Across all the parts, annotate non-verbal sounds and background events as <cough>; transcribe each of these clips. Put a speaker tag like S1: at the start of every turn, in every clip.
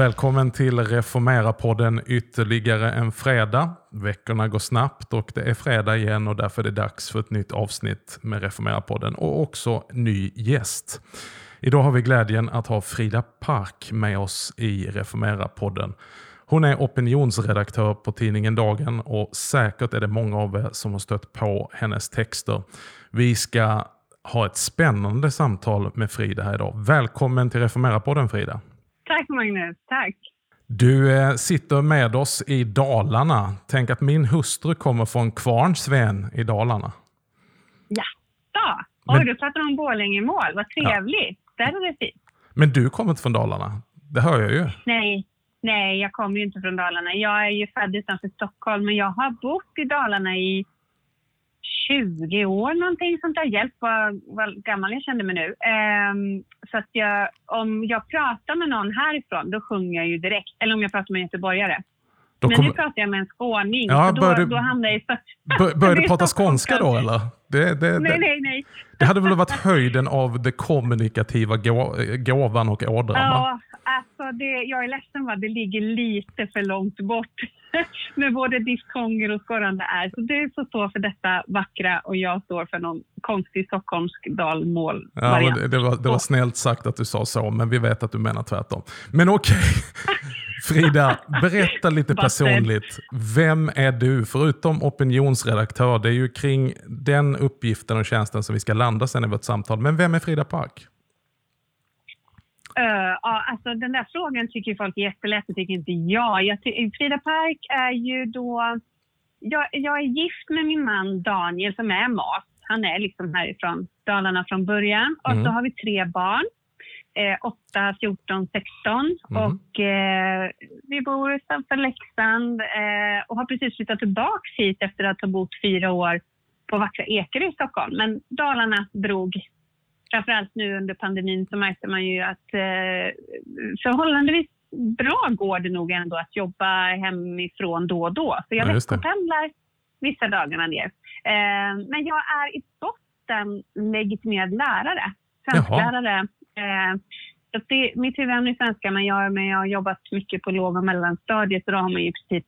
S1: Välkommen till Reformera-podden ytterligare en fredag. Veckorna går snabbt och det är fredag igen och därför är det dags för ett nytt avsnitt med Reformera-podden och också ny gäst. Idag har vi glädjen att ha Frida Park med oss i Reformera-podden. Hon är opinionsredaktör på tidningen Dagen och säkert är det många av er som har stött på hennes texter. Vi ska ha ett spännande samtal med Frida här idag. Välkommen till Reformera-podden Frida.
S2: Tack Magnus, tack.
S1: Du eh, sitter med oss i Dalarna. Tänk att min hustru kommer från Kvarnsven i Dalarna.
S2: Jaså? Oj, Men... du pratar om Borlänge-mål. Vad trevligt. Där är det fint.
S1: Men du kommer inte från Dalarna? Det hör jag ju.
S2: Nej, nej, jag kommer ju inte från Dalarna. Jag är ju född utanför Stockholm, men jag har bott i Dalarna i 20 år någonting sånt där. Hjälp vad, vad gammal jag kände mig nu. Um, så att jag, om jag pratar med någon härifrån, då sjunger jag ju direkt. Eller om jag pratar med en göteborgare. Då Men kom... nu pratar jag med en skåning, ja, så då, du... då hamnar jag i...
S1: Bör, <laughs> börjar du prata skånska då eller?
S2: Det, det, nej, nej, nej.
S1: Det hade väl varit höjden av det kommunikativa gåvan och ådran?
S2: Ja, alltså det, jag är ledsen va, det ligger lite för långt bort <laughs> med både diftonger och skorrande är. Så du får stå för detta vackra och jag står för någon konstig stockholmsk dalmål
S1: ja, det, det, var, det var snällt sagt att du sa så, men vi vet att du menar tvärtom. Men okej. Okay. <laughs> Frida, <laughs> berätta lite personligt. Vem är du? Förutom opinionsredaktör, det är ju kring den uppgiften och tjänsten som vi ska landa sen i vårt samtal. Men vem är Frida Park?
S2: Uh, ja, alltså den där frågan tycker folk är jättelätt, det tycker inte jag. jag Frida Park är ju då... Jag, jag, är gift med min man Daniel som är mas. Han är liksom härifrån Dalarna från början. Och mm. så har vi tre barn. Eh, 8, 14, 16. Mm. Och eh, vi bor utanför Leksand eh, och har precis flyttat tillbaka hit efter att ha bott fyra år på vackra Ekerö i Stockholm. Men Dalarna drog framförallt nu under pandemin så märkte man ju att eh, förhållandevis bra går det nog ändå att jobba hemifrån då och då. Så jag ja, veckopendlar vissa dagarna ner. Eh, men jag är i botten legitimerad lärare, svensklärare. Eh, så det, mitt huvudämne är svenska, men jag, men jag har jobbat mycket på låg och mellanstadiet och då har man ju i princip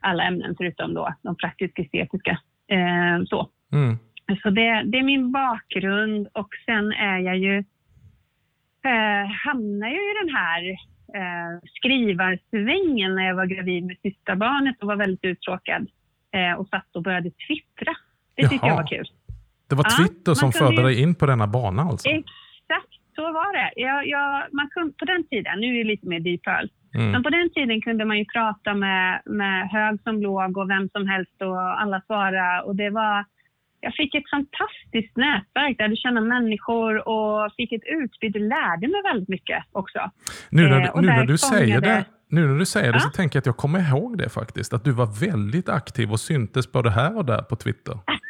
S2: alla ämnen förutom då de praktiska estetiska. Eh, så. Mm. Så det, det, är min bakgrund och sen är jag ju, eh, hamnar jag i den här eh, skrivarsvängen när jag var gravid med sista barnet och var väldigt uttråkad eh, och satt och började twittra. Det tyckte jag var kul.
S1: Det var Twitter ja, som förde dig in på denna bana alltså?
S2: Exakt, så var det. Jag, jag, man kunde, på den tiden, nu är det lite mer deepöl, mm. men på den tiden kunde man ju prata med, med hög som låg och vem som helst och alla svara och det var jag fick ett fantastiskt nätverk där du kände människor och fick ett utbyte. Lärde mig väldigt mycket också.
S1: Nu när, eh, nu när du säger det, nu när du säger det så tänker jag att jag kommer ihåg det faktiskt. Att du var väldigt aktiv och syntes både här och där på Twitter. <laughs>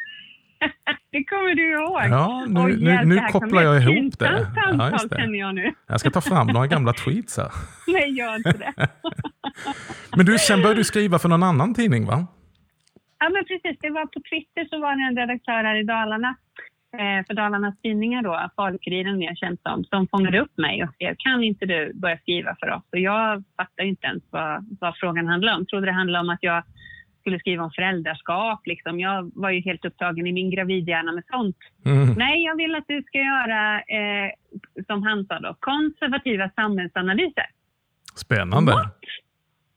S1: <laughs>
S2: det kommer du ihåg.
S1: Ja, nu, oh, nu, nu kopplar jag ihop det.
S2: Ja, just det. Jag, nu.
S1: jag ska ta fram några gamla tweets här. <laughs>
S2: Nej, gör inte det. <laughs>
S1: Men du, sen började du skriva för någon annan tidning va?
S2: Ja, men precis. Det var på Twitter så var det en redaktör här i Dalarna eh, för Dalarnas tidningar då, Falukuriden mer känt som, som fångade upp mig och skrev kan inte du börja skriva för oss? Och jag fattade inte ens vad, vad frågan handlade om. Jag trodde det handlade om att jag skulle skriva om föräldraskap. Liksom. Jag var ju helt upptagen i min gravidhjärna med sånt. Mm. Nej, jag vill att du ska göra, eh, som han sa då, konservativa samhällsanalyser.
S1: Spännande.
S2: What?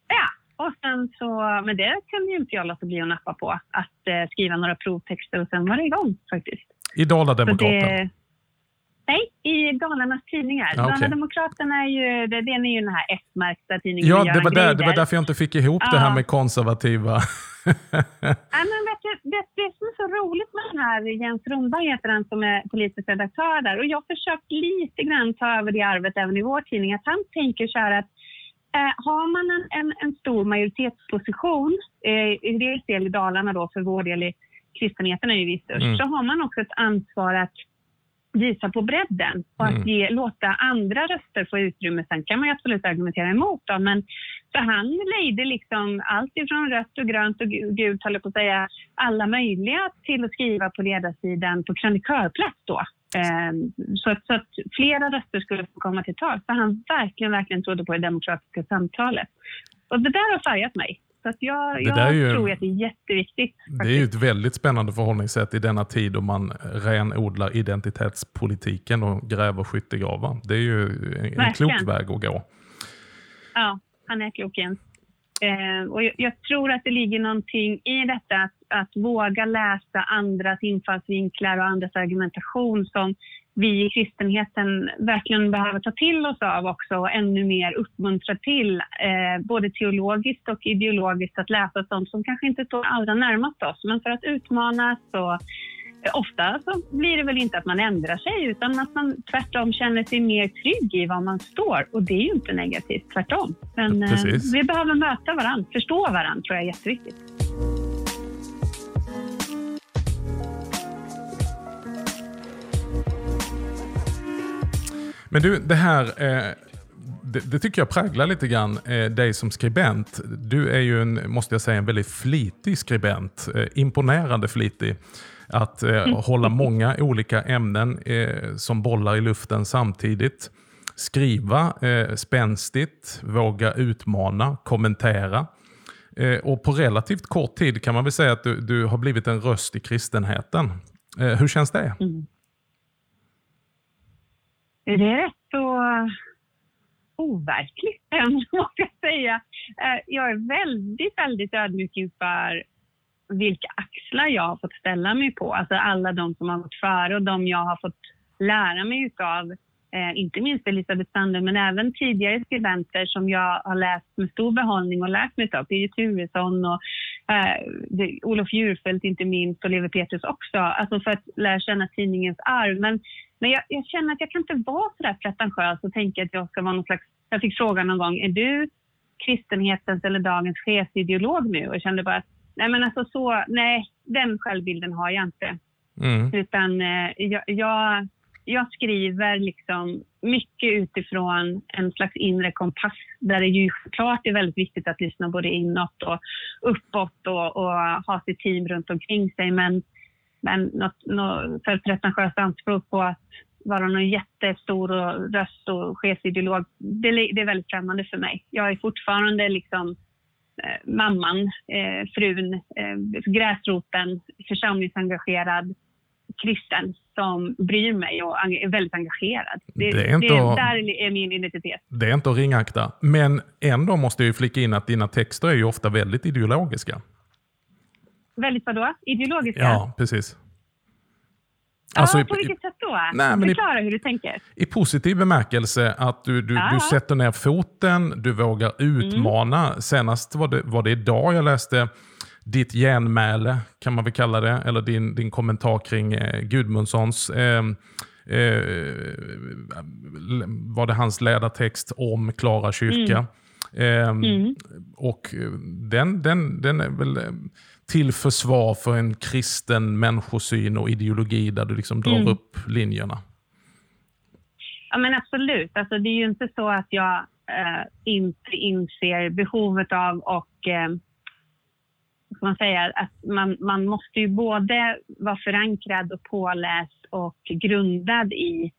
S2: Ja, och sen så, men det kunde ju inte jag låta bli att nappa på, att eh, skriva några provtexter och sen var det igång faktiskt.
S1: I Dala-Demokraten?
S2: Nej, i Dalarnas tidningar. Ah, okay. Dala-Demokraten är ju, det, den är ju den här S-märkta tidningen
S1: Ja, det var, där, det var därför jag inte fick ihop ah. det här med konservativa. <laughs>
S2: ja, men vet du, det, det som är så roligt med den här, Jens Rundberg heter han som är politisk redaktör där, och jag har försökt lite grann ta över det arvet även i vår tidning, att han tänker så här att Eh, har man en, en, en stor majoritetsposition, eh, i dels del i Dalarna då, för vår del i kristenheten är ju vi störst, mm. så har man också ett ansvar att visa på bredden och
S1: Mm.
S2: att ge, låta andra röster få utrymme. Sen kan man ju absolut argumentera emot dem, men så han lejde liksom allt ifrån rött och grönt och gu- gult, jag på att säga, alla möjliga till att skriva på ledarsidan på krönikörplats då. Ehm, Så att, så att flera röster skulle få komma till tal. För han verkligen, verkligen trodde på det demokratiska samtalet. Och det där har färgat mig. Så att jag, jag
S1: ju-
S2: tror att det är jätteviktigt.
S1: Det är ju ett väldigt spännande förhållningssätt i denna tid då man renodlar identitetspolitiken och gräver skyttegravar. Det är ju en, en klok väg att gå.
S2: Ja, han är klok Jens. Eh, och jag, jag tror att det ligger någonting i detta att, att våga läsa andras infallsvinklar och andras argumentation som vi i kristenheten verkligen behöver ta till oss av också och ännu mer uppmuntra till, eh, både teologiskt och ideologiskt, att läsa sånt som kanske inte står allra närmast oss, men för att utmanas och Ofta så blir det väl inte att man ändrar sig utan att man tvärtom känner sig mer trygg i var man står. Och det är ju inte negativt, tvärtom. Men eh,
S1: Precis.
S2: vi behöver möta varandra, förstå varandra tror jag är jätteviktigt.
S1: Men du, det här eh, det, det tycker jag präglar lite grann eh, dig som skribent. Du är ju, en, måste jag säga, en väldigt flitig skribent. Eh, imponerande flitig. Att eh, <laughs> hålla många olika ämnen som bollar i luften samtidigt. Skriva eh, spänstigt, våga utmana, kommentera. Och på relativt kort tid kan man väl säga att du, du har blivit en röst i kristenheten. Hur känns det?
S2: Det är rätt så overkligt, <laughs> måste jag säga. Eh, jag är väldigt, väldigt ödmjuk inför vilka axlar jag har fått ställa mig på. Alltså alla de som har gått före och de jag har fått lära mig utav. Eh, inte minst Elisabeth Sandlund, men även tidigare skribenter som jag har läst med stor behållning och lärt mig av. Birgit Turesson och eh, det, Olof Djurfelt inte minst och Levi Petrus också. Alltså för att lära känna tidningens arv. Men, men jag, jag känner att jag kan inte vara så där pretentiös och tänka att jag ska vara någon slags... Jag fick frågan någon gång, är du kristenhetens eller dagens chefsideolog nu? Och jag kände bara, nej men alltså så, nej, den självbilden har jag inte.
S1: Mm.
S2: Utan eh, jag, jag, jag skriver liksom mycket utifrån en slags inre kompass där det ju såklart är väldigt viktigt att lyssna både inåt och uppåt och, och ha sitt team runt omkring sig. Men, men något, något för pretentiöst anspråk på att vara någon jättestor och röst och chefsideolog, det, det är väldigt främmande för mig. Jag är fortfarande liksom eh, mamman, eh, frun, eh, gräsroten, församlingsengagerad kristen som bryr mig och är väldigt engagerad. Det,
S1: Det är inte att-
S2: där är min identitet.
S1: Det är inte att ringakta. Men ändå måste jag ju flika in att dina texter är ju ofta väldigt ideologiska.
S2: Väldigt vadå? Ideologiska?
S1: Ja, precis.
S2: Ja,
S1: Alltså, i-
S2: på vilket sätt då?
S1: Nej, men i-
S2: Förklara hur du tänker.
S1: I positiv bemärkelse att du, du,
S2: Ja.
S1: du sätter ner foten, du vågar utmana. Senast var det, var det idag jag läste ditt genmäle, kan man väl kalla det, eller din, din kommentar kring eh, Gudmundssons, eh, eh, var det hans ledartext om Klara kyrka. Eh,
S2: Mm.
S1: Och eh, den, den, den är väl eh, till försvar för en kristen människosyn och ideologi där du liksom drar
S2: Mm.
S1: upp linjerna.
S2: Ja, men absolut. Alltså, det är ju inte så att jag eh, inte inser behovet av och ska man säga, att man, man måste ju både vara förankrad och påläst och grundad i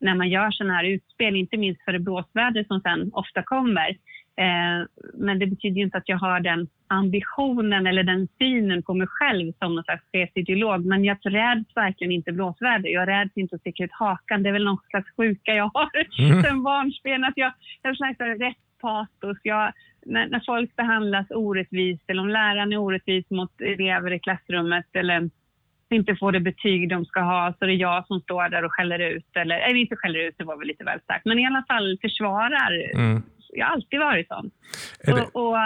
S2: när man gör sådana här utspel, inte minst för det blåsväder som sen ofta kommer. Eh, men det betyder ju inte att jag har den ambitionen eller den synen på mig själv som någon slags chefsideolog. Men jag räds verkligen inte blåsväder. Jag räds inte att sticka ut hakan. Det är väl någon slags sjuka jag har
S1: Mm. <laughs>
S2: sen barnsben. Att jag, jag har slags rättspatos. Jag, när, när folk behandlas orättvist eller om läraren är orättvis mot elever i klassrummet eller inte får det betyg de ska ha så det är jag som står där och skäller ut. Eller, eller inte skäller ut, det var väl lite väl starkt. Men i alla fall försvarar.
S1: Mm.
S2: Jag har alltid varit sån.
S1: Det,
S2: Och, och,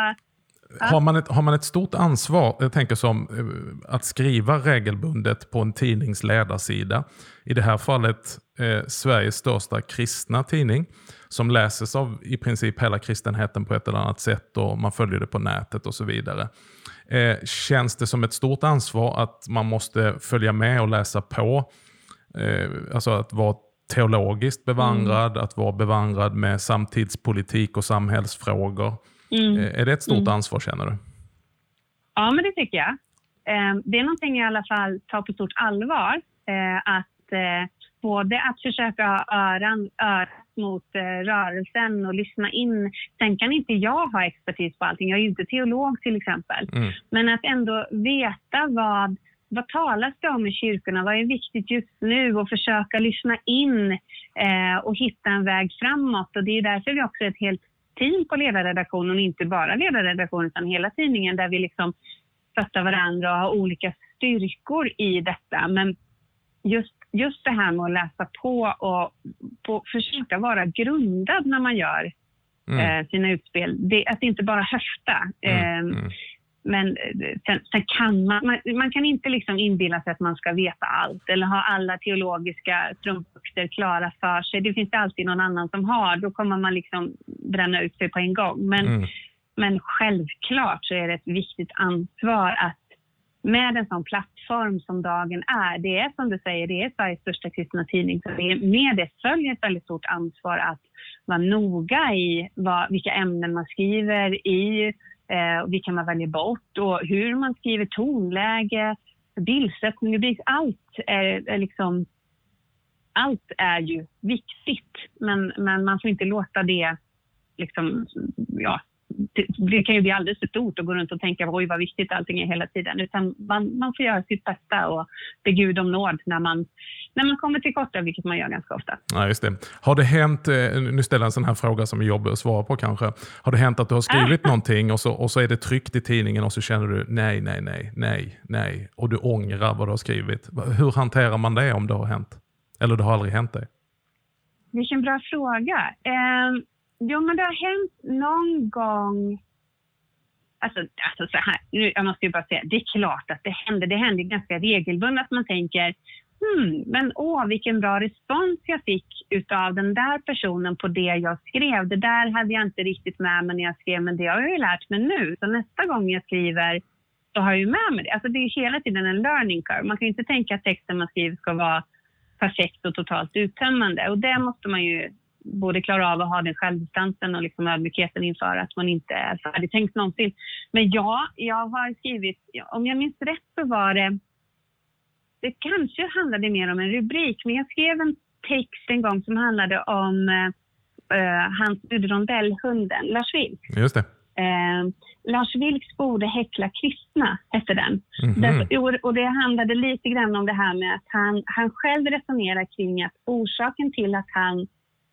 S1: har, man ett, har man ett stort ansvar, jag tänker som eh, att skriva regelbundet på en tidnings ledarsida, i det här fallet eh, Sveriges största kristna tidning, som läses av i princip hela kristenheten på ett eller annat sätt och man följer det på nätet och så vidare. Eh, känns det som ett stort ansvar att man måste följa med och läsa på eh, alltså att vara teologiskt bevandrad, mm. att vara bevandrad med samtidspolitik och samhällsfrågor. Mm. Eh, är det ett stort mm. ansvar känner du?
S2: Ja, men det tycker jag. Eh, det är någonting jag i alla fall tar på stort allvar. Eh, att både att försöka ha öran, örat mot rörelsen och lyssna in. Sen kan inte jag ha expertis på allting. Jag är ju inte teolog till exempel. Mm. Men att ändå veta vad vad talas det om i kyrkorna? Vad är viktigt just nu? Och försöka lyssna in eh, och hitta en väg framåt. Och det är därför vi också är ett helt team på ledarredaktionen, och inte bara ledarredaktionen utan hela tidningen där vi liksom stöttar varandra och har olika styrkor i detta. Men just, just det här med att läsa på och på, försöka vara grundad när man gör mm. eh, sina utspel. Det, att inte bara höfta. Mm. Eh, mm. Men eh, sen, sen, kan man, man, man, kan inte liksom inbilla sig att man ska veta allt eller ha alla teologiska strumpbyxor klara för sig. Det finns det alltid någon annan som har. Då kommer man liksom bränna ut sig på en gång. Men, mm. men självklart så är det ett viktigt ansvar att med en sån plattform som Dagen är, det är som du säger, det är Sveriges största kristna tidning, så det är, med det följer ett väldigt stort ansvar att vara noga i vad, vilka ämnen man skriver i, eh, vilka man väljer bort och hur man skriver tonläge, bildsättning, rubrik. Allt är, är liksom allt är ju viktigt, men, men man får inte låta det liksom, ja, det kan ju bli alldeles för stort att gå runt och tänka oj vad viktigt allting är hela tiden. Utan man, man får göra sitt bästa och be Gud om nåd när man, när man kommer till korta, vilket man gör ganska ofta.
S1: Ja, just det. Har det hänt, eh, nu ställer jag en sån här fråga som är jobbig att svara på kanske. Har det hänt att du har skrivit <laughs> någonting och så, och så är det tryckt i tidningen och så känner du nej, nej, nej, nej, nej och du ångrar vad du har skrivit. Hur hanterar man det om det har hänt? Eller det har aldrig hänt dig?
S2: Vilken bra fråga. Eh, Jo, men det har hänt någon gång. Alltså, alltså så här, jag måste ju bara säga, det är klart att det händer. Det händer ganska regelbundet att man tänker, hmm, men åh, vilken bra respons jag fick utav den där personen på det jag skrev. Det där hade jag inte riktigt med mig när jag skrev, men det har jag ju lärt mig nu. Så nästa gång jag skriver så har jag ju med mig det. Alltså det är hela tiden en learning curve. Man kan ju inte tänka att texten man skriver ska vara perfekt och totalt uttömmande och det måste man ju både klara av att ha den självdistansen och liksom ödmjukheten inför att man inte är färdigtänkt någonsin. Men ja, jag har skrivit, om jag minns rätt så var det, det kanske handlade mer om en rubrik, men jag skrev en text en gång som handlade om uh, hans rondellhunden, Lars Vilks.
S1: Just det.
S2: Uh, Lars Vilks borde häckla kristna, hette den. Mm -hmm. och det handlade lite grann om det här med att han, han själv resonerar kring att orsaken till att han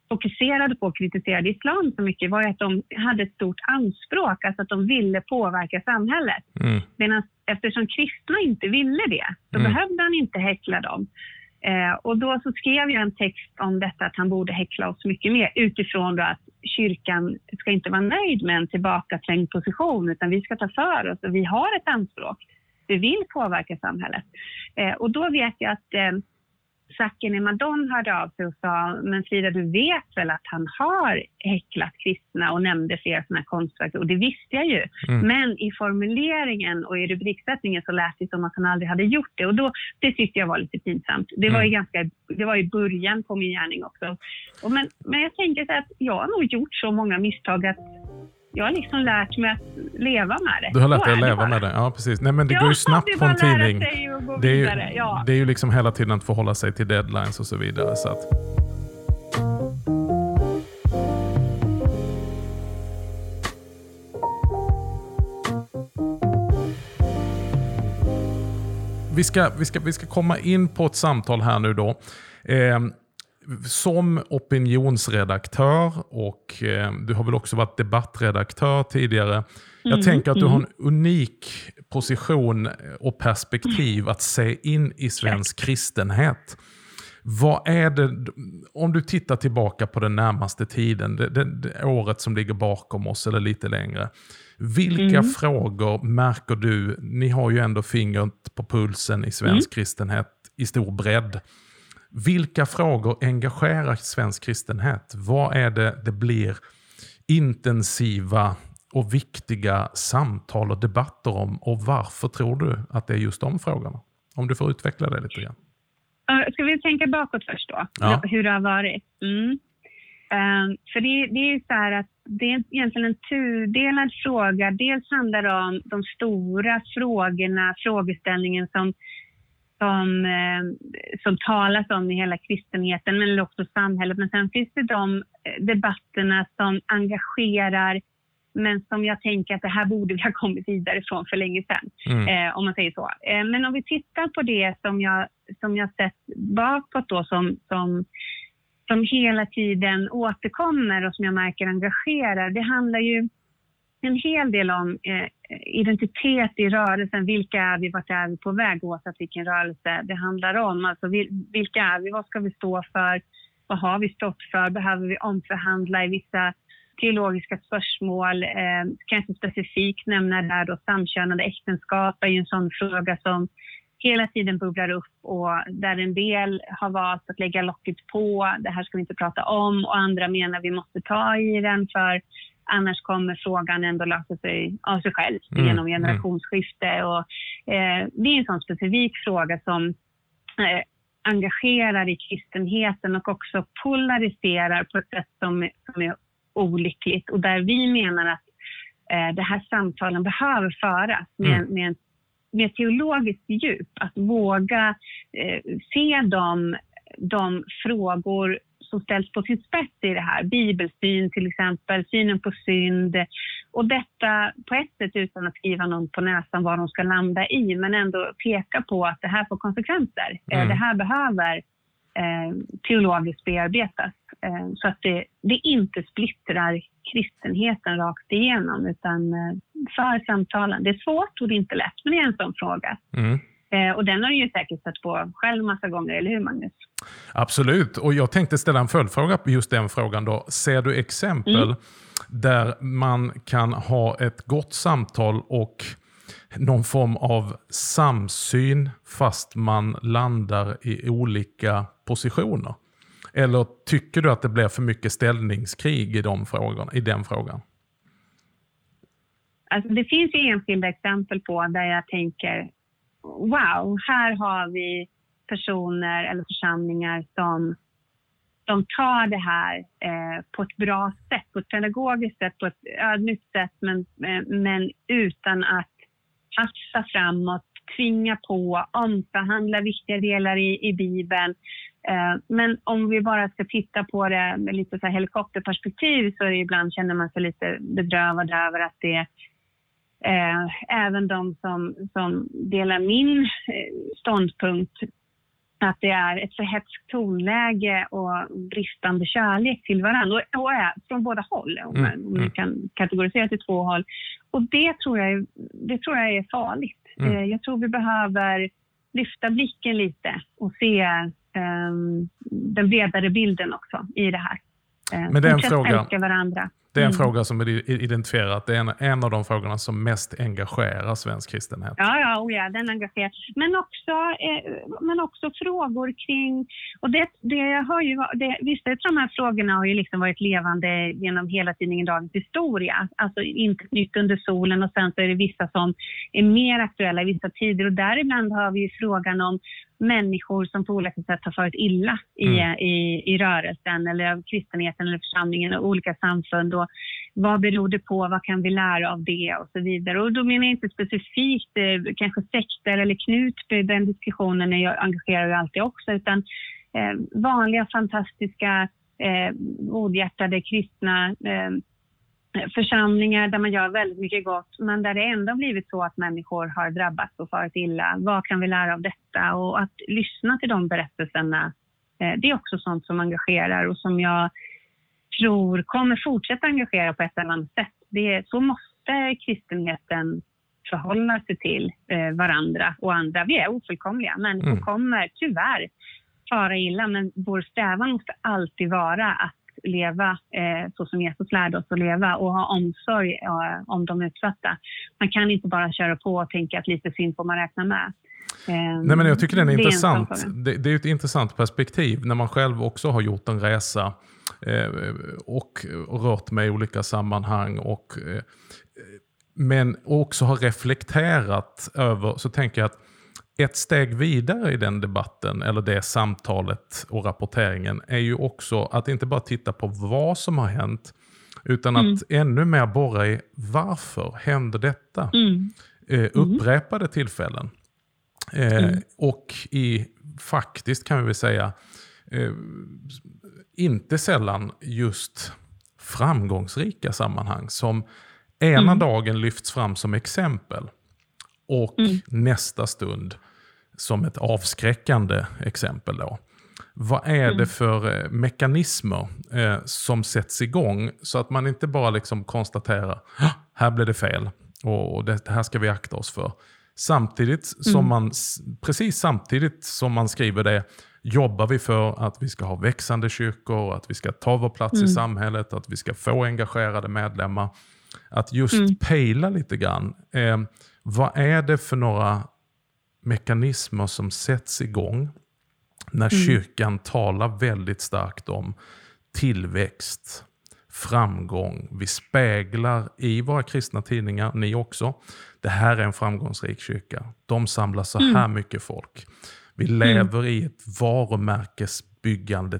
S2: fokuserade på och kritiserade islam så mycket var att de hade ett stort anspråk, alltså att de ville påverka samhället. Mm. Medan eftersom kristna inte ville det, så mm. behövde han inte häckla dem. Eh, och då så skrev jag en text om detta att han borde häckla oss mycket mer utifrån då att kyrkan ska inte vara nöjd med en tillbakaträngd position utan vi ska ta för oss och vi har ett anspråk. Vi vill påverka samhället. Eh, och då vet jag att eh, Sakine Madon hörde av sig och sa, men Frida du vet väl att han har häcklat kristna och nämnde flera sådana konstverk och det visste jag ju. Mm. Men i formuleringen och i rubriksättningen så lät det som att han aldrig hade gjort det och då, det tyckte jag var lite pinsamt. Det var, mm. ganska, det var i början på min gärning också. Och men, men jag tänker så att jag har nog gjort så många misstag att jag har liksom lärt mig att leva med det.
S1: Du har lärt dig att leva med det? Ja, precis. Nej, men det ja, går ju snabbt på en tidning. Det är, ju, ja. det är ju liksom hela tiden att förhålla sig till deadlines och så vidare. Så att... Vi ska, vi, ska, vi ska komma in på ett samtal här nu då. Eh, som opinionsredaktör och eh, du har väl också varit debattredaktör tidigare. Jag mm, tänker att du har en mm. unik position och perspektiv att se in i svensk kristenhet. Vad är det, om du tittar tillbaka på den närmaste tiden, det, det, det året som ligger bakom oss eller lite längre. Vilka mm. frågor märker du, ni har ju ändå fingret på pulsen i svensk mm. kristenhet i stor bredd. Vilka frågor engagerar svensk kristenhet? Vad är det det blir intensiva och viktiga samtal och debatter om och varför tror du att det är just de frågorna? Om du får utveckla det lite grann.
S2: Ska vi tänka bakåt först då?
S1: Ja.
S2: Hur det har varit? Mm. Um, för det, det är ju så här att det är egentligen en tudelad fråga. Dels handlar det om de stora frågorna, frågeställningen som, som, eh, som talas om i hela kristenheten, men också samhället. Men sen finns det de eh, debatterna som engagerar men som jag tänker att det här borde vi ha kommit vidare från för länge sedan, mm. eh, om man säger så. Eh, men om vi tittar på det som jag, som jag sett bakåt då som, som, som hela tiden återkommer och som jag märker engagerar, det handlar ju en hel del om eh, identitet i rörelsen. Vilka är vi? Vart är vi på väg? Oavsett vilken rörelse det handlar om. Alltså vilka är vi? Vad ska vi stå för? Vad har vi stått för? Behöver vi omförhandla i vissa teologiska spörsmål. Eh, kanske specifikt nämna där då samkönade äktenskap är ju en sån fråga som hela tiden bubblar upp och där en del har valt att lägga locket på, det här ska vi inte prata om och andra menar vi måste ta i den för annars kommer frågan ändå lösa sig av sig själv mm. genom mm. generationsskifte. Och, eh, det är en sån specifik fråga som eh, engagerar i kristenheten och också polariserar på ett sätt som, som är olyckligt och där vi menar att eh, det här samtalen behöver föras med, mm. med, med teologiskt djup. Att våga eh, se de, de frågor som ställs på sin spets i det här. Bibelsyn till exempel, synen på synd. Och detta på ett sätt utan att skriva någon på näsan vad de ska landa i, men ändå peka på att det här får konsekvenser. Eh, mm. Det här behöver eh, teologiskt bearbetas. Eh, så att det, det, inte splittrar kristenheten rakt igenom utan eh, för samtalen. Det är svårt och det är inte lätt, men det är en sån fråga. Mm. Eh, och den har du ju säkert sett på själv massa gånger, eller hur Magnus?
S1: Absolut, och jag tänkte ställa en följdfråga på just den frågan. Då. Ser du exempel mm. där man kan ha ett gott samtal och någon form av samsyn fast man landar i olika positioner? Eller tycker du att det blir för mycket ställningskrig i, de frågorna, i den frågan?
S2: Alltså det finns ju enskilda exempel på där jag tänker wow, här har vi personer eller församlingar som de tar det här eh, på ett bra sätt, på ett pedagogiskt sätt, på ett ödmjukt sätt men, eh, men utan att hasta framåt, tvinga på, omförhandla viktiga delar i, i Bibeln. Eh, men om vi bara ska titta på det med lite så helikopterperspektiv så är det ibland känner man sig lite bedrövad över att det eh, även de som, som delar min eh, ståndpunkt att det är ett för hetskt tonläge och bristande kärlek till varandra. Och, och är från båda håll, om, mm. om vi kan kategorisera till två håll. Och det tror jag, det tror jag är farligt. Mm. Eh, jag tror vi behöver lyfta blicken lite och se um, den bredare bilden också i det här.
S1: Men det är en fråga.
S2: älska varandra.
S1: Det är en mm. fråga som är identifierad. Det är en, en av de frågorna som mest engagerar svensk kristenhet.
S2: Ja, ja, oh ja den engagerar. Men också, eh, men också frågor kring... Och det, det har ju, det, vissa av de här frågorna har ju liksom varit levande genom hela tidningen Dagens Historia. Alltså inte nytt under solen och sen så är det vissa som är mer aktuella i vissa tider. Och däribland har vi frågan om människor som på olika sätt har farit illa i, mm. i, i rörelsen eller av kristenheten eller församlingen och olika samfund. Och vad beror det på? Vad kan vi lära av det? Och så vidare. Och då menar jag inte specifikt eh, kanske sekter eller Knutby, den diskussionen är jag, engagerar jag alltid också, utan eh, vanliga fantastiska eh, godhjärtade kristna eh, församlingar där man gör väldigt mycket gott, men där det ändå blivit så att människor har drabbats och farit illa. Vad kan vi lära av detta? Och att lyssna till de berättelserna, eh, det är också sånt som engagerar och som jag tror kommer fortsätta engagera på ett eller annat sätt. Det, så måste kristenheten förhålla sig till eh, varandra och andra. Vi är ofullkomliga. Människor mm. kommer tyvärr fara illa, men vår strävan måste alltid vara att leva eh, så som Jesus lärde oss att leva och ha omsorg eh, om de utsatta. Man kan inte bara köra på och tänka att lite synd får man räkna med.
S1: Eh, Nej, men jag tycker den är det intressant. Är det, det, är ett intressant perspektiv när man själv också har gjort en resa eh, och, och rört mig i olika sammanhang. Och, men också har reflekterat över, så tänker jag att Ett steg vidare i den debatten, eller det samtalet och rapporteringen, är ju också att inte bara titta på vad som har hänt, utan mm. att ännu mer borra i varför händer detta? Mm. Eh, upprepade tillfällen. Eh, mm. Och i, faktiskt kan vi väl säga, eh, inte sällan just framgångsrika sammanhang som ena mm. dagen lyfts fram som exempel och mm. nästa stund som ett avskräckande exempel. Då. Vad är mm. det för eh, mekanismer eh, som sätts igång så att man inte bara liksom konstaterar här blev det fel och det här ska vi akta oss för. Samtidigt som mm. man, precis samtidigt som man skriver det jobbar vi för att vi ska ha växande kyrkor, att vi ska ta vår plats mm. i samhället, att vi ska få engagerade medlemmar. Att just mm. pejla lite grann. Eh, vad är det för några mekanismer som sätts igång när mm. kyrkan talar väldigt starkt om tillväxt, framgång. Vi speglar i våra kristna tidningar, ni också, det här är en framgångsrik kyrka. De samlar så här mm. mycket folk. Vi lever mm. i ett varumärkesbyggande.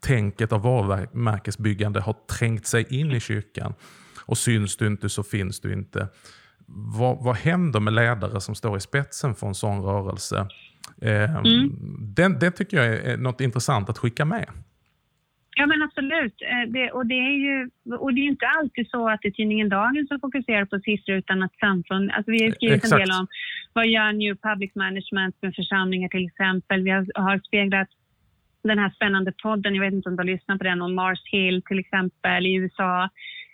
S1: Tänket av varumärkesbyggande har trängt sig in i kyrkan. Och syns du inte så finns du inte. Vad, vad händer med ledare som står i spetsen för en sån rörelse? Eh, mm. den, det tycker jag är något intressant att skicka med.
S2: Ja men absolut. Eh, det, och, det är ju, och det är inte alltid så att det är tidningen Dagen som fokuserar på siffror utan att samfund, alltså vi har skrivit Exakt. en del om vad gör New Public Management med församlingar till exempel. Vi har, har speglat den här spännande podden, jag vet inte om du har lyssnat på den, om Mars Hill till exempel i USA.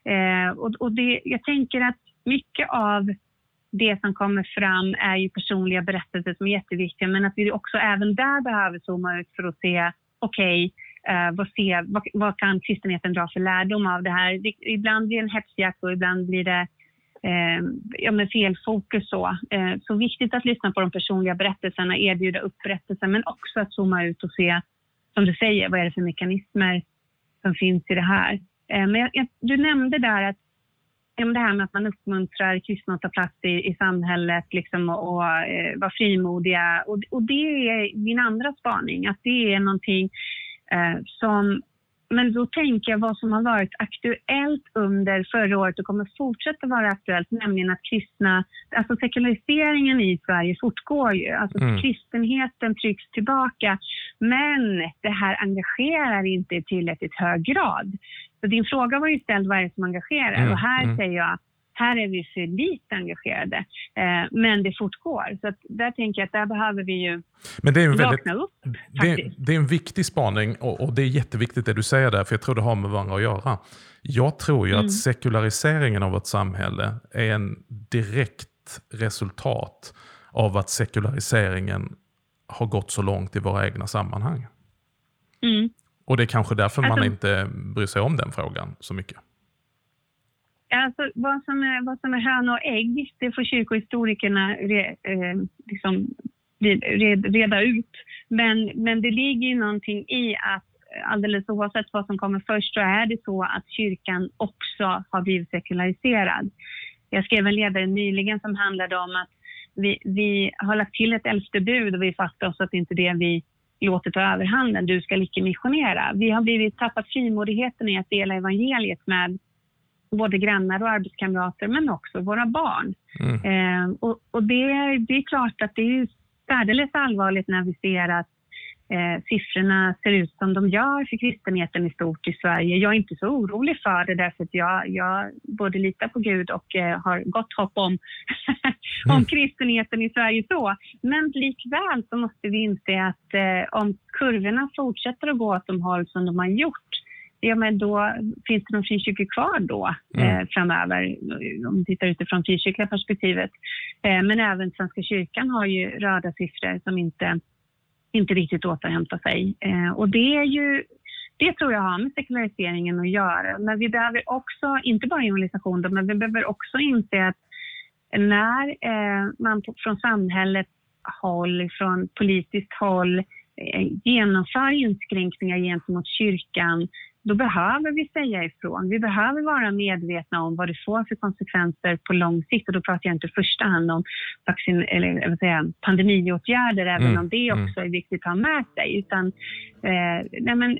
S2: Eh, och, och det, jag tänker att mycket av det som kommer fram är ju personliga berättelser som är jätteviktiga men att vi också även där behöver zooma ut för att se, okej, okay, eh, vad, vad, vad, kan kristenheten dra för lärdom av det här? Det, ibland blir det en hetsjakt och ibland blir det eh, ja, men fel fokus. Så. Eh, så viktigt att lyssna på de personliga berättelserna, erbjuda upprättelse men också att zooma ut och se, som du säger, vad är det för mekanismer som finns i det här? Eh, men jag, jag, du nämnde där att det här med att man uppmuntrar kristna att ta plats i, i samhället liksom, och, och eh, vara frimodiga. Och, och, det är min andra spaning, att det är någonting eh, som men då tänker jag vad som har varit aktuellt under förra året och kommer fortsätta vara aktuellt, nämligen att kristna, alltså sekulariseringen i Sverige fortgår ju. Alltså mm. kristenheten trycks tillbaka, men det här engagerar inte i tillräckligt hög grad. Så din fråga var ju ställd, vad är det som engagerar? Mm. Och här mm. säger jag, här är vi för lite engagerade, eh, men det fortgår. Så där tänker jag att där behöver vi ju men det är en väldigt, upp.
S1: Det, det, är en viktig spaning och, och, det är jätteviktigt det du säger där, för jag tror det har med varandra att göra. Jag tror ju mm. att sekulariseringen av vårt samhälle är en direkt resultat av att sekulariseringen har gått så långt i våra egna sammanhang. Mm. Och det är kanske därför alltså, man inte bryr sig om den frågan så mycket.
S2: Alltså, vad, som är, vad som är höna och ägg, det får kyrkohistorikerna re, eh, liksom, reda ut. Men, men det ligger ju någonting i att alldeles oavsett vad som kommer först så är det så att kyrkan också har blivit sekulariserad. Jag skrev en ledare nyligen som handlade om att vi, vi har lagt till ett elfte bud och vi fattar oss att det inte är det vi låter ta överhanden, du ska icke missionera. Vi har blivit tappat frimodigheten i att dela evangeliet med både grannar och arbetskamrater, men också våra barn. Mm. Eh, och, och det, det, är klart att det är särdeles allvarligt när vi ser att eh, siffrorna ser ut som de gör för kristenheten i stort i Sverige. Jag är inte så orolig för det därför att jag, jag både litar på Gud och eh, har gott hopp om, <laughs> om mm. kristenheten i Sverige så. Men likväl så måste vi inse att eh, om kurvorna fortsätter att gå åt de håll som de har gjort ja men då finns det någon frikyrkor kvar då mm. eh, framöver, om vi tittar utifrån frikyrkliga perspektivet. Eh, men även Svenska kyrkan har ju röda siffror som inte, inte riktigt återhämtar sig. Eh, och det är ju det tror jag har med sekulariseringen att göra. Men vi behöver också, inte bara evangelisation, men vi behöver också inse att när eh, man från samhällets håll, från politiskt håll eh, genomför inskränkningar gentemot kyrkan då behöver vi säga ifrån. Vi behöver vara medvetna om vad det får för konsekvenser på lång sikt. Och då pratar jag inte i första hand om vaccin, eller, vad säger, pandemiåtgärder, även mm. om det mm. också är viktigt att ha med sig. Utan, eh, nej men,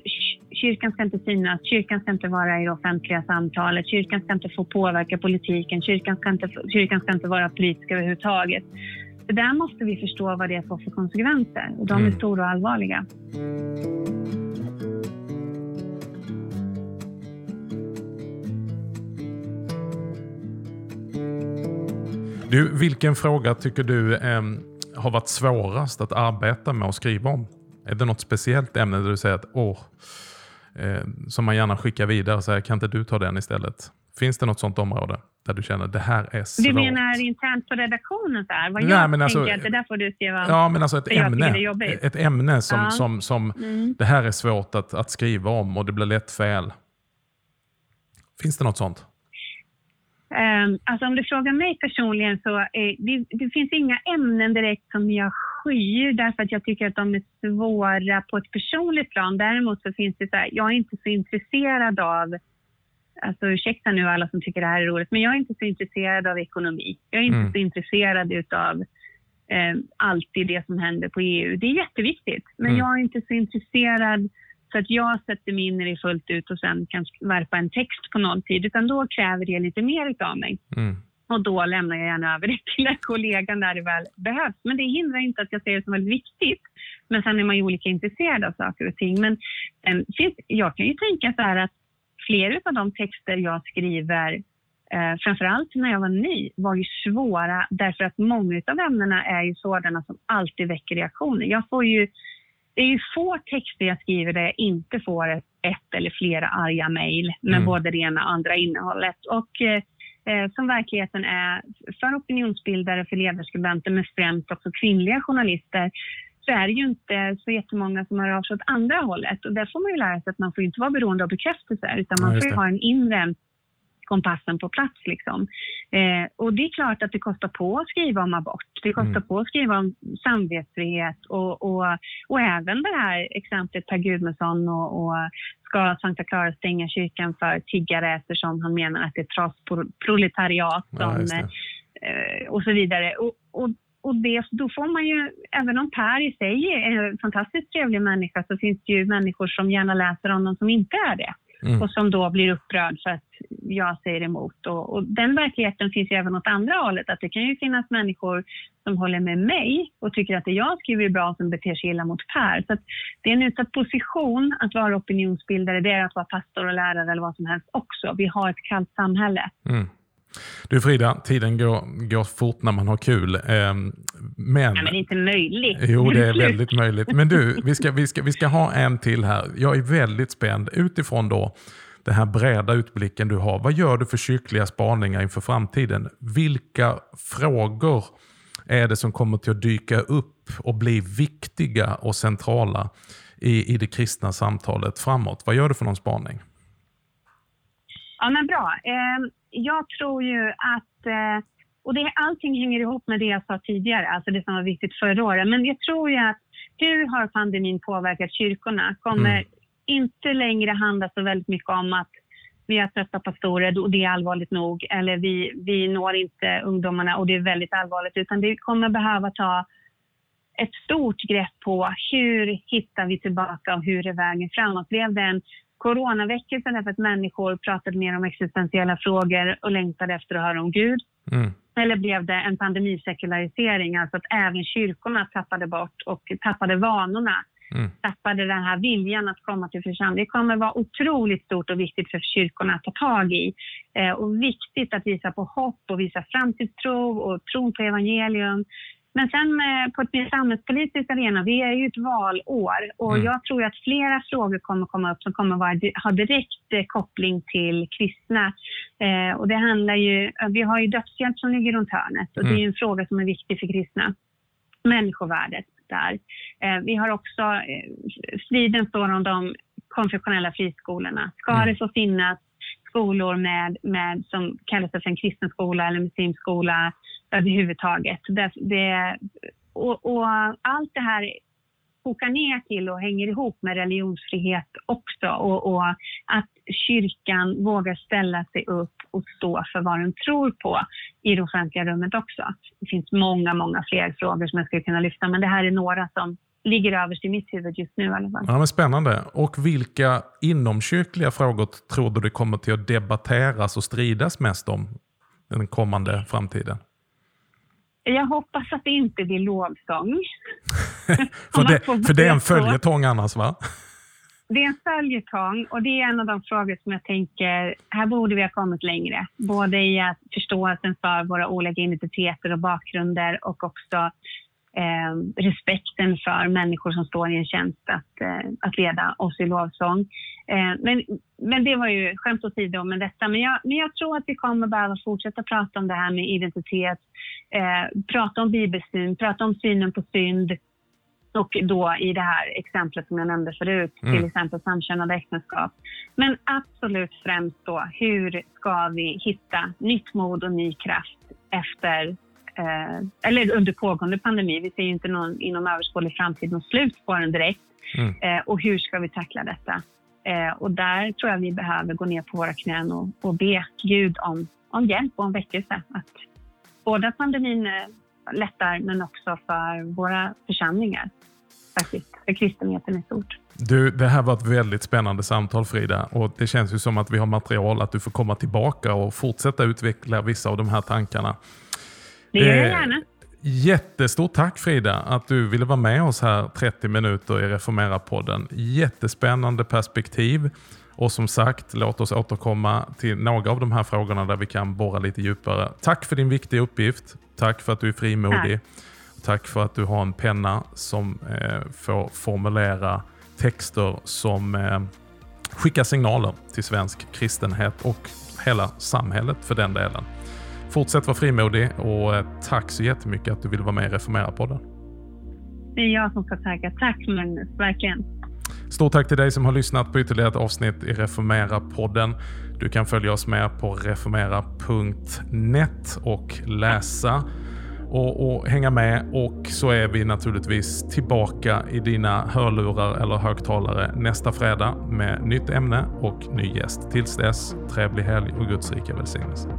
S2: kyrkan ska inte synas, kyrkan ska inte vara i det offentliga samtalet, kyrkan ska inte få påverka politiken, kyrkan ska inte, kyrkan ska inte vara politisk överhuvudtaget. Så där måste vi förstå vad det får för konsekvenser och de är mm. stora och allvarliga.
S1: Du, vilken fråga tycker du eh, har varit svårast att arbeta med och skriva om? Är det något speciellt ämne där du säger att åh, eh, som man gärna skickar vidare och säger kan inte du ta den istället? Finns det något sånt område där du känner att det här är svårt?
S2: Du menar internt på redaktionen? Så här? Vad Nej, jag men alltså, tänker att det där får du skriva
S1: Ja, men alltså ett ämne, ett ämne som, ja. som, som mm. det här är svårt att, att skriva om och det blir lätt fel. Finns det något sånt?
S2: Um, alltså om du frågar mig personligen så är, det, det, finns inga ämnen direkt som jag skyr därför att jag tycker att de är svåra på ett personligt plan. Däremot så finns det så här, jag är inte så intresserad av Alltså ursäkta nu alla som tycker det här är roligt, men jag är inte så intresserad av ekonomi. Jag är inte mm. så intresserad utav eh, alltid det som händer på EU. Det är jätteviktigt, men mm. jag är inte så intresserad så att jag sätter mig in i det fullt ut och sen kan värpa en text på nolltid, utan då kräver det lite mer utav mig. Mm. Och då lämnar jag gärna över det till en kollega när det väl behövs. Men det hindrar inte att jag ser det som väldigt viktigt. Men sen är man ju olika intresserad av saker och ting. Men eh, jag kan ju tänka så här att flera av de texter jag skriver, eh, framförallt när jag var ny, var ju svåra därför att många av ämnena är ju sådana som alltid väcker reaktioner. Jag får ju, det är ju få texter jag skriver där jag inte får ett, ett eller flera arga mejl med mm. både det ena och andra innehållet. Och, eh, eh, som verkligheten är för opinionsbildare, för ledarskribenter, men främst också kvinnliga journalister, så är det ju inte så jättemånga som har av sig åt andra hållet. Och där får man ju lära sig att man får inte vara beroende av bekräftelse, utan man ja, får ha en inre kompassen på plats. Liksom. Eh, och det är klart att det kostar på att skriva om abort. Det kostar mm. på att skriva om samvetsfrihet och, och, och även det här exemplet Per Gudmundsson och, och ska Sankta Clara stänga kyrkan för tiggare eftersom han menar att det är trasproletariat ja, eh, och så vidare. Och, och och det, då får man ju, även om Per i sig är en fantastiskt trevlig människa, så finns det ju människor som gärna läser honom som inte är det. Mm. Och som då blir upprörd för att jag säger emot. Och, och, den verkligheten finns ju även åt andra hållet. Att det kan ju finnas människor som håller med mig och tycker att det jag skriver är bra som beter sig illa mot Per. Så det är en utsatt position att vara opinionsbildare. Det är att vara pastor och lärare eller vad som helst också. Vi har ett kallt samhälle. Mm.
S1: Du Frida, tiden går, går fort när man har kul. Eh, men...
S2: Ja, men inte möjligt.
S1: Jo, det är <laughs> väldigt möjligt. Men du, vi ska, vi, ska, vi ska ha en till här. Jag är väldigt spänd utifrån då den här breda utblicken du har. Vad gör du för kyrkliga spaningar inför framtiden? Vilka frågor är det som kommer till att dyka upp och bli viktiga och centrala i, i det kristna samtalet framåt? Vad gör du för någon spaning?
S2: Ja, men bra. Eh, jag tror ju att, eh, och det, allting hänger ihop med det jag sa tidigare, alltså det som var viktigt förra året. Men jag tror ju att hur har pandemin påverkat kyrkorna kommer mm. inte längre handla så väldigt mycket om att vi har trötta pastorer och det är allvarligt nog. Eller vi, vi når inte ungdomarna och det är väldigt allvarligt. Utan det kommer behöva ta ett stort grepp på hur hittar vi tillbaka och hur är vägen framåt. Blev det en coronaväckelsen därför att människor pratade mer om existentiella frågor och längtade efter att höra om Gud? Mm. Eller blev det en pandemisekularisering, alltså att även kyrkorna tappade bort och tappade vanorna? Mm. tappade den här viljan att komma till församlingen. Det kommer vara otroligt stort och viktigt för kyrkorna att ta tag i. Eh, och viktigt att visa på hopp och visa framtidstro och tron på evangelium. Men sen eh, på ett mer samhällspolitiskt arena, vi är ju ett valår och mm. jag tror att flera frågor kommer komma upp som kommer vara, ha direkt eh, koppling till kristna. Eh, och det handlar ju, vi har ju dödshjälp som ligger runt hörnet och mm. det är mm. en fråga som är viktig för kristna. Människovärdet där. Eh, vi har också, eh, striden står om de konfessionella friskolorna. Ska mm. det få finnas skolor med, med, som kallas för en kristen skola eller muslimskola överhuvudtaget. Det, det, och, och allt det här kokar ner till och hänger ihop med religionsfrihet också och, och, att kyrkan vågar ställa sig upp och stå för vad den tror på i det offentliga rummet också. Det finns många, många fler frågor som jag skulle kunna lyfta, men det här är några som ligger överst i mitt huvud just nu i alla fall.
S1: Ja, men spännande. Och vilka inomkyrkliga frågor tror du det kommer till att debatteras och stridas mest om den kommande framtiden?
S2: Jag hoppas att det inte blir lovsång. <laughs>
S1: för, det, för det är en följetong annars va? <laughs>
S2: Det är en följetong och det är en av de frågor som jag tänker, här borde vi ha kommit längre. Både i att förståelsen för våra olika identiteter och bakgrunder och också eh, respekten för människor som står i en tjänst att, eh, att leda oss i lovsång. Eh, men, men det var ju skämt åsido med detta. Men jag, men jag tror att vi kommer behöva fortsätta prata om det här med identitet, eh, prata om bibelsyn, prata om synen på synd, och då i det här exemplet som jag nämnde förut, mm. till exempel samkönade äktenskap. Men absolut främst då, hur ska vi hitta nytt mod och ny kraft efter eh, eller under pågående pandemi. Vi ser ju inte någon, inom överskådlig framtid något slut på den direkt. Mm. Eh, och hur ska vi tackla detta? Eh, och där tror jag vi behöver gå ner på våra knän och, och be Gud om, om hjälp och om väckelse. Att både pandemin eh, lättar men också för våra församlingar faktiskt, för kristenheten i stort.
S1: Du, det här var ett väldigt spännande samtal Frida och det känns ju som att vi har material att du får komma tillbaka och fortsätta utveckla vissa av de här tankarna.
S2: Det gör jag gärna.
S1: Jättestort tack Frida att du ville vara med oss här 30 minuter i Reformera-podden. Jättespännande perspektiv. Och som sagt, låt oss återkomma till några av de här frågorna där vi kan borra lite djupare. Tack för din viktiga uppgift. Tack för att du är frimodig. Tack, Tack för att du har en penna som eh, får formulera texter som eh, skickar signaler till svensk kristenhet och hela samhället för den delen. Fortsätt vara frimodig och eh, tack så jättemycket att du ville vara med i Reformera-podden.
S2: Det är jag som ska tacka. Tack Magnus, verkligen.
S1: Stort tack till dig som har lyssnat på ytterligare ett avsnitt i Reformera-podden. Du kan följa oss med på reformera.net och läsa och, och, hänga med och så är vi naturligtvis tillbaka i dina hörlurar eller högtalare nästa fredag med nytt ämne och ny gäst. Tills dess, trevlig helg och Guds rika välsignelse.